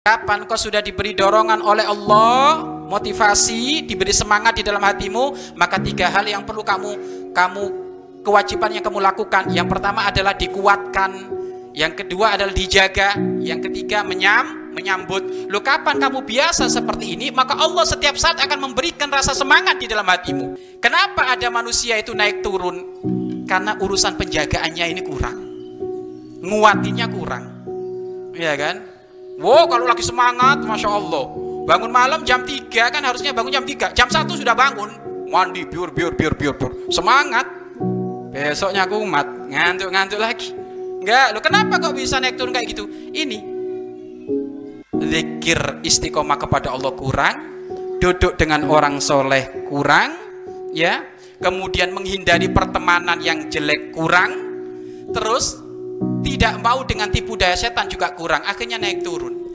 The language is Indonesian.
Kapan kau sudah diberi dorongan oleh Allah, motivasi, diberi semangat di dalam hatimu, maka tiga hal yang perlu kamu kamu kewajiban yang kamu lakukan. Yang pertama adalah dikuatkan, yang kedua adalah dijaga, yang ketiga menyam, menyambut. Lo kapan kamu biasa seperti ini, maka Allah setiap saat akan memberikan rasa semangat di dalam hatimu. Kenapa ada manusia itu naik turun? Karena urusan penjagaannya ini kurang. Nguatinya kurang. Ya kan? Wow, kalau lagi semangat, Masya Allah. Bangun malam jam 3 kan harusnya bangun jam 3. Jam 1 sudah bangun. Mandi, biur, biur, biur, biur, biur. Semangat. Besoknya aku umat. Ngantuk-ngantuk lagi. Enggak, lo kenapa kok bisa naik turun kayak gitu? Ini. Zikir istiqomah kepada Allah kurang. Duduk dengan orang soleh kurang. Ya. Kemudian menghindari pertemanan yang jelek kurang. Terus tidak mau dengan tipu daya setan juga kurang. Akhirnya naik turun